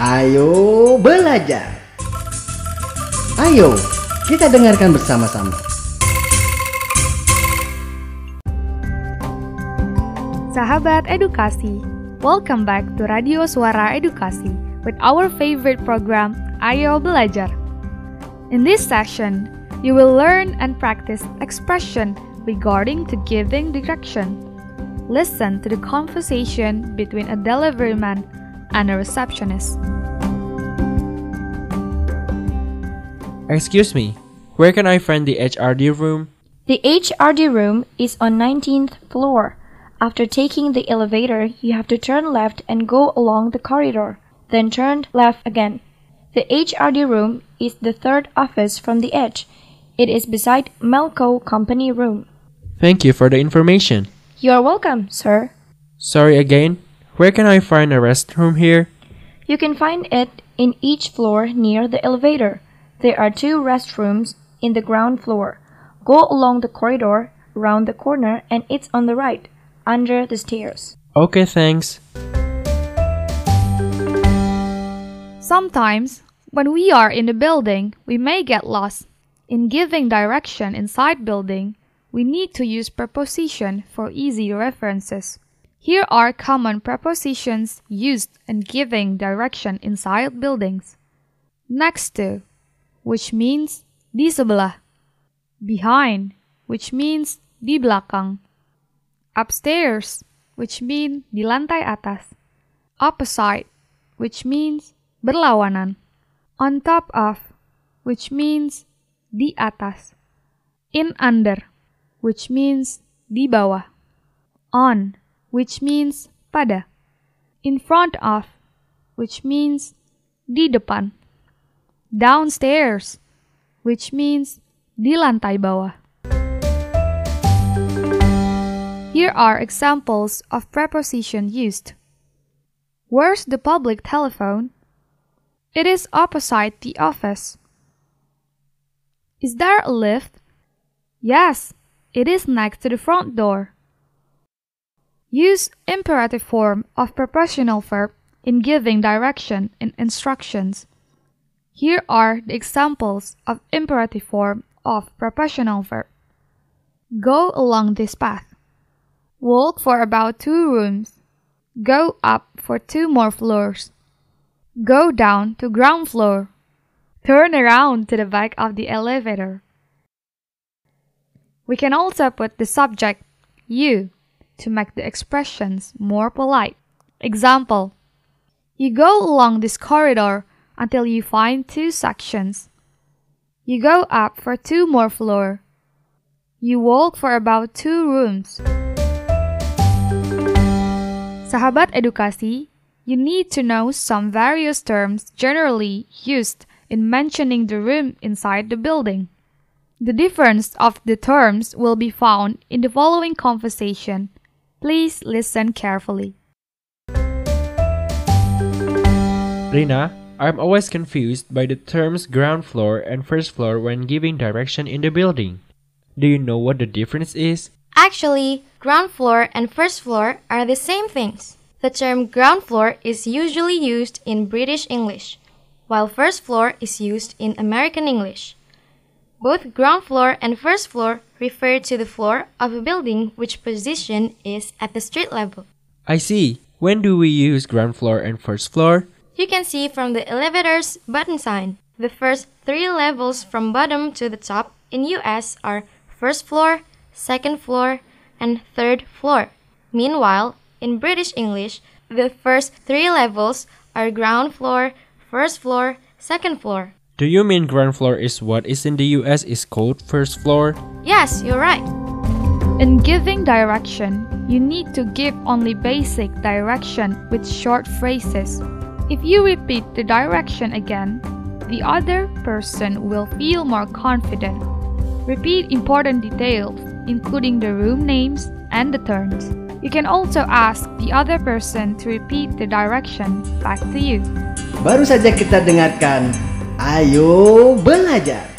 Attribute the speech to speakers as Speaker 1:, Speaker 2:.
Speaker 1: Ayo belajar. Ayo, kita dengarkan bersama-sama.
Speaker 2: Sahabat edukasi, welcome back to Radio Suara Edukasi with our favorite program, Ayo Belajar. In this session, you will learn and practice expression regarding to giving direction. Listen to the conversation between a deliveryman and a receptionist.
Speaker 3: Excuse me, where can I find the HRD room?
Speaker 4: The HRD room is on 19th floor. After taking the elevator, you have to turn left and go along the corridor, then turn left again. The HRD room is the third office from the edge. It is beside Melco Company room.
Speaker 3: Thank you for the information.
Speaker 4: You are welcome, sir.
Speaker 3: Sorry again, where can I find a restroom here?
Speaker 4: You can find it in each floor near the elevator. There are two restrooms in the ground floor. Go along the corridor, round the corner, and it's on the right, under the stairs.
Speaker 3: Okay, thanks.
Speaker 2: Sometimes, when we are in a building, we may get lost. In giving direction inside building, we need to use preposition for easy references. Here are common prepositions used in giving direction inside buildings. Next to, which means di sebelah. Behind, which means di belakang. Upstairs, which means di lantai atas. Opposite, which means berlawanan. On top of, which means di atas. In under, which means di bawah. On, which means pada. In front of, which means di depan. Downstairs, which means di lantai bawah. Here are examples of preposition used. Where's the public telephone? It is opposite the office. Is there a lift? Yes, it is next to the front door. Use imperative form of prepositional verb in giving direction and instructions. Here are the examples of imperative form of prepositional verb. Go along this path. Walk for about two rooms. Go up for two more floors. Go down to ground floor. Turn around to the back of the elevator. We can also put the subject, you, to make the expressions more polite. Example You go along this corridor until you find two sections. You go up for two more floors. You walk for about two rooms. Sahabat edukasi, you need to know some various terms generally used in mentioning the room inside the building. The difference of the terms will be found in the following conversation. Please listen carefully.
Speaker 3: Rina, I'm always confused by the terms ground floor and first floor when giving direction in the building. Do you know what the difference is?
Speaker 5: Actually, ground floor and first floor are the same things. The term ground floor is usually used in British English, while first floor is used in American English. Both ground floor and first floor refer to the floor of a building which position is at the street level.
Speaker 3: I see. When do we use ground floor and first floor?
Speaker 5: You can see from the elevator's button sign. The first three levels from bottom to the top in US are first floor, second floor, and third floor. Meanwhile, in British English, the first three levels are ground floor, first floor, second floor.
Speaker 3: Do you mean ground floor is what is in the US is called first floor?
Speaker 5: Yes, you're right.
Speaker 2: In giving direction, you need to give only basic direction with short phrases. If you repeat the direction again, the other person will feel more confident. Repeat important details, including the room names and the turns. You can also ask the other person to repeat the direction back to you.
Speaker 1: Baru saja kita dengarkan. Ayo belajar.